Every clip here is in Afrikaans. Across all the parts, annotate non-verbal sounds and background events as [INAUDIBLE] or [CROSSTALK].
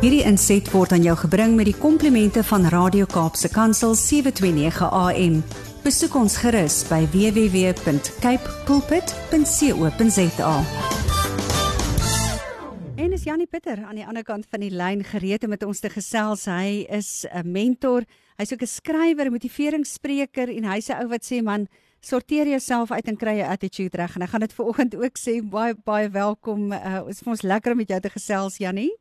Hierdie inset word aan jou gebring met die komplimente van Radio Kaapse Kansel 729 AM. Besoek ons gerus by www.cape pulpit.co.za. En is Janie Pieter aan die ander kant van die lyn gereed om met ons te gesels. Hy is 'n mentor, hy's ook 'n skrywer, 'n motiveringsspreker en hy's 'n ou wat sê man, sorteer jouself uit en kry jou attitude reg. En ek gaan dit ver oggend ook sê baie baie welkom. Uh, is vir ons lekker om met jou te gesels, Janie.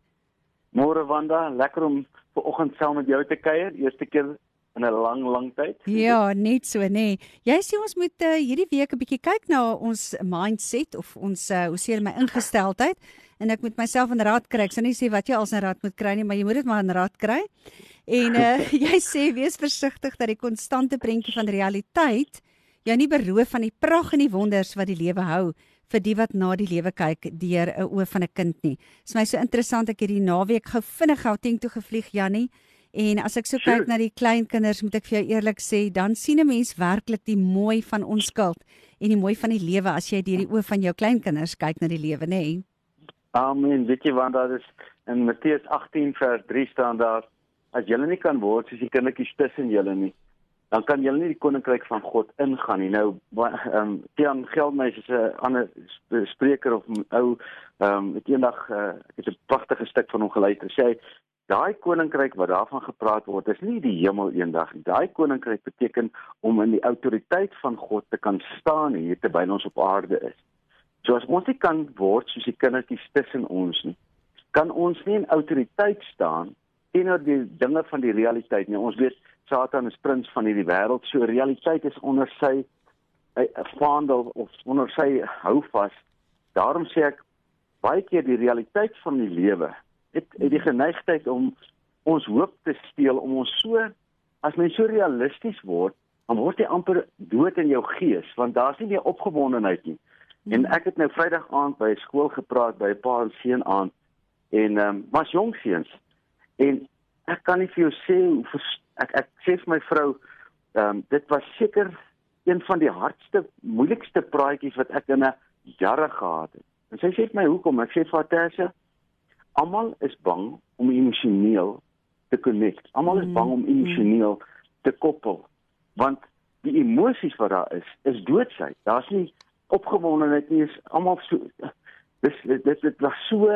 Môre Wanda, lekker om ver oggend saam met jou te kuier, eerste keer in 'n lang lang tyd. Ja, net so nê. Nee. Jy sê ons moet uh, hierdie week 'n bietjie kyk na ons mindset of ons uh, hoe sê jy my ingesteldheid en ek moet myself in raad kry. Ek sê nie sê wat jy als in raad moet kry nie, maar jy moet dit maar in raad kry. En uh, [LAUGHS] jy sê wees versigtig dat die konstante prentjie van realiteit jou nie beroof van die pragt en die wonders wat die lewe hou vir die wat na die lewe kyk deur 'n oë van 'n kind nie. Dit is my so interessant ek hierdie naweek gou vinnig Gauteng toe gevlieg Jannie en as ek so sure. kyk na die klein kinders moet ek vir jou eerlik sê dan sien 'n mens werklik die mooi van onskuld en die mooi van die lewe as jy deur die oë van jou klein kinders kyk na die lewe nê. Nee. Amen. Weet jy want daar is in Matteus 18 vers 3 staan daar as julle nie kan word soos die kindertjies tussen julle nie dan kan jy nie die koninkryk van God ingaan nie. Nou ehm um, Tian Geldmeis is 'n ander spreker of ou ehm um, het eendag uh, ek het 'n pragtige stuk van hom geluister. Sê hy daai koninkryk wat daarvan gepraat word is nie die hemel eendag nie. Daai koninkryk beteken om in die autoriteit van God te kan staan hier terwyl ons op aarde is. So as ons nie kan word soos die kindertjies tussen ons nie, kan ons nie in autoriteit staan teenoor die dinge van die realiteit nie. Ons weet Satan is prins van hierdie wêreld. So realiteit is onder sy eh, vaandel of onder sy houvas. Daarom sê ek baie keer die realiteit van die lewe het, het die geneigtheid om ons hoop te steel om ons so as mens so realisties word, dan word jy amper dood in jou gees want daar's nie meer opgewondenheid nie. En ek het nou Vrydag aand by skool gepraat by 'n paar seun aand en ehm um, was jong seuns. En ek kan nie vir jou sê hoe ek ek sê vir my vrou, ehm um, dit was seker een van die hardste, moeilikste praatjies wat ek in 'n jare gehad het. En sy sê vir my hoekom? Ek sê vir haar, almal is bang om emosioneel te connect. Almal is bang om mm, emosioneel te koppel want die emosies wat daar is, is doodsheid. Daar's nie opgewondenheid nie, is almal so [LAUGHS] dis dit, dit was so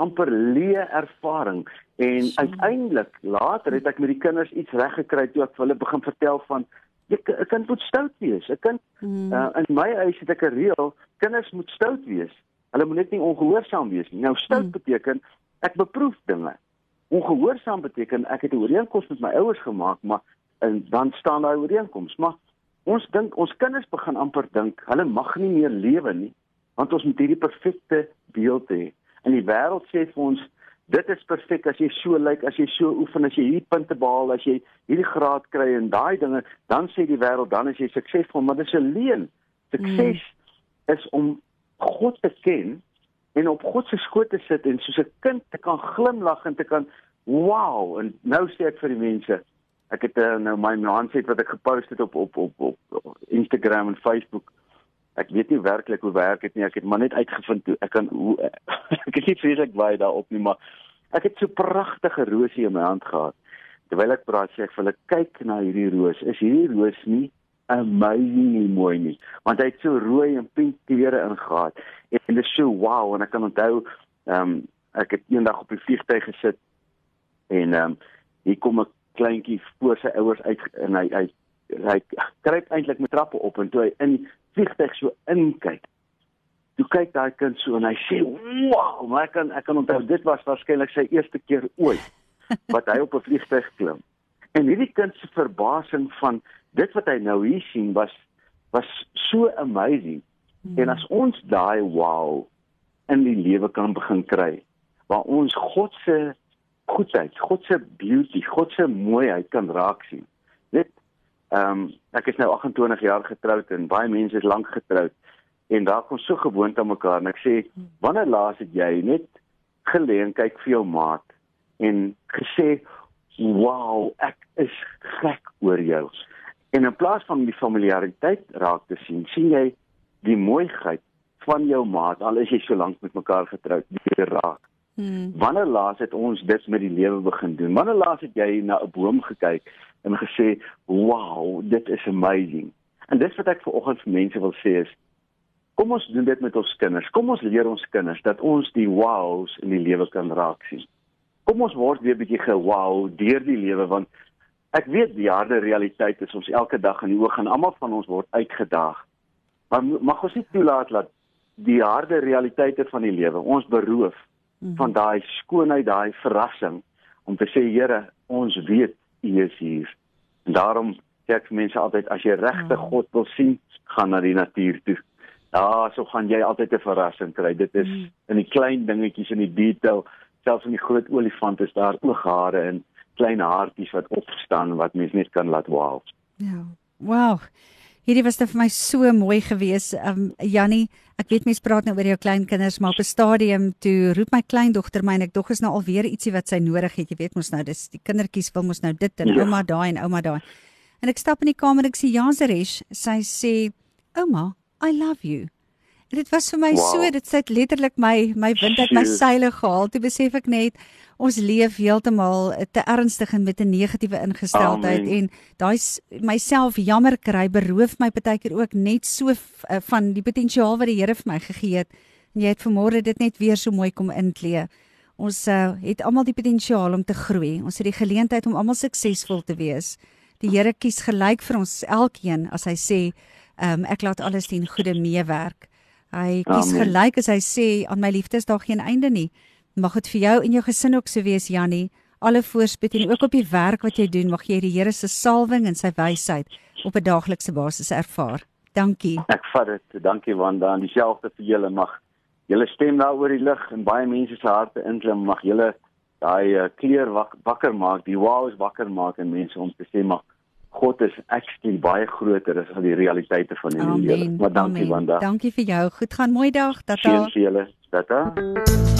amper leë ervaring en so. uiteindelik later het ek met die kinders iets reg gekry toe ek hulle begin vertel van jy 'n kind moet stout wees. 'n Kind hmm. uh, in my huis het ek 'n reël, kinders moet stout wees. Hulle moet net nie ongehoorsaam wees nie. Nou stout hmm. beteken ek beproef dinge. Ongehoorsaam beteken ek het 'n ooreenkoms met my ouers gemaak, maar en dan staan daai ooreenkoms, maar ons dink ons kinders begin amper dink hulle mag nie meer lewe nie want ons moet hierdie perfekte beeld hê. In die wêreld sê vir ons dit is perfek as jy so lyk, as jy so oefen, as jy hierdie punte behaal, as jy hierdie graad kry en daai dinge, dan sê die wêreld dan is jy suksesvol, maar dis 'n leuen. Sukses mm. is om God te ken en op God se skoot te sit en soos 'n kind te kan glimlag en te kan wow en nou sê ek vir die mense ek het uh, nou my mindset wat ek gepost het op op op op Instagram en Facebook ek weet nie werklik hoe werk dit nie. Ek het maar net uitgevind hoe ek kan hoe [LAUGHS] ek is nie vreeslik baie daarop nie, maar ek het so pragtige rosie in my hand gehad. Terwyl ek praat sê ek vir hulle kyk na hierdie roos. Is hierdie roos nie amazing nie mooi nie? Want hy het so rooi en pink kleure ingehaat. En dit is so wow en ek kan onthou ehm um, ek het eendag op die vliegtuig gesit en ehm um, hier kom 'n kleintjie voor sy ouers uit en hy hy hy kruip eintlik met trappe op en toe hy in vliegtuig so inkyk. Toe kyk daai kind so en hy sê, "Wow, maar ek kan ek kan onthou dit was waarskynlik sy eerste keer ooit [LAUGHS] wat hy op 'n vliegtuig klim." En hierdie kind se verbasing van dit wat hy nou hier sien was was so amazing. Mm. En as ons daai wow in die lewe kan begin kry, waar ons God se goedheid, God se beauty, God se mooiheid kan raak sien. Net Ehm um, ek is nou 28 jaar getroud en baie mense is lank getroud en daar kom so gewoond aan mekaar en ek sê wanneer laas het jy net geleen kyk vir jou maat en gesê wow ek is gek oor jou en in plaas van die familiariteit raak te sien sien jy die mooiheid van jou maat al is jy so lank met mekaar getroud weer raak Hmm. Wanneer laas het ons dit met die lewe begin doen? Wanneer laas het jy na 'n boom gekyk en gesê, "Wow, dit is amazing." En dis wat ek vir oggend vir mense wil sê is kom ons doen dit met ons kinders. Kom ons leer ons kinders dat ons die wows in die lewe kan raak sien. Kom ons word weer 'n bietjie gewow deur die lewe want ek weet die harde realiteit is ons elke dag in die oog en almal van ons word uitgedaag. Maar mag ons nie toelaat dat die harde realiteite van die lewe ons beroof mm van daai skoonheid, daai verrassing om te sê Here, ons weet U is hier. En daarom sê ek mense altyd as jy regte oh. God wil sien, gaan na die natuur toe. Ja, so gaan jy altyd 'n verrassing kry. Dit is mm. in die klein dingetjies in die detail, selfs in die groot olifant is daar ooghare en klein haartjies wat opstaan wat mens net kan laat wow. Ja. Wow. Hierdie was vir my so mooi gewees. Um Jannie, ek weet mense praat nou oor jou kleinkinders, maar op 'n stadium toe roep my kleindogter my en ek dog is nou alweer ietsie wat sy nodig het. Jy weet mos nou, dis die kindertjies wil mos nou dit en ja. ouma daai en ouma daai. En ek stap in die kamer en ek sê Janseresh, sy sê, "Ouma, I love you." En dit was vir my wow. so, dit sit letterlik my my wind uit my seile gehaal. Toe besef ek net ons leef heeltemal te ernstig en met 'n negatiewe ingesteldheid Amen. en daai myself jammer kry beroof my baie keer ook net so uh, van die potensiaal wat die Here vir my gegee het. En jy het vanmôre dit net weer so mooi kom inklee. Ons uh, het almal die potensiaal om te groei. Ons het die geleentheid om almal suksesvol te wees. Die Here kies gelyk vir ons elkeen as hy sê, um, ek laat alles dien goeie meewerk. Hy kies Amen. gelyk as hy sê aan my liefdes daar geen einde nie. Mag dit vir jou en jou gesin ook so wees, Jannie. Alle voorspoed en ook op die werk wat jy doen, mag jy die Here se salwing en sy wysheid op 'n daaglikse basis ervaar. Dankie. Ek vat dit. Dankie Wanda. En dieselfde vir julle mag julle stem daar oor die lig en baie mense se harte inklim. Mag julle daai uh, kleur wak, wakker maak, die wows wakker maak en mense om te sê maar God is actually baie groter as al die realiteite van die lewe. Maar dankie Amen. Wanda. Dankie vir jou. Goed gaan, mooi dag. Tata. Sien julle. Tata.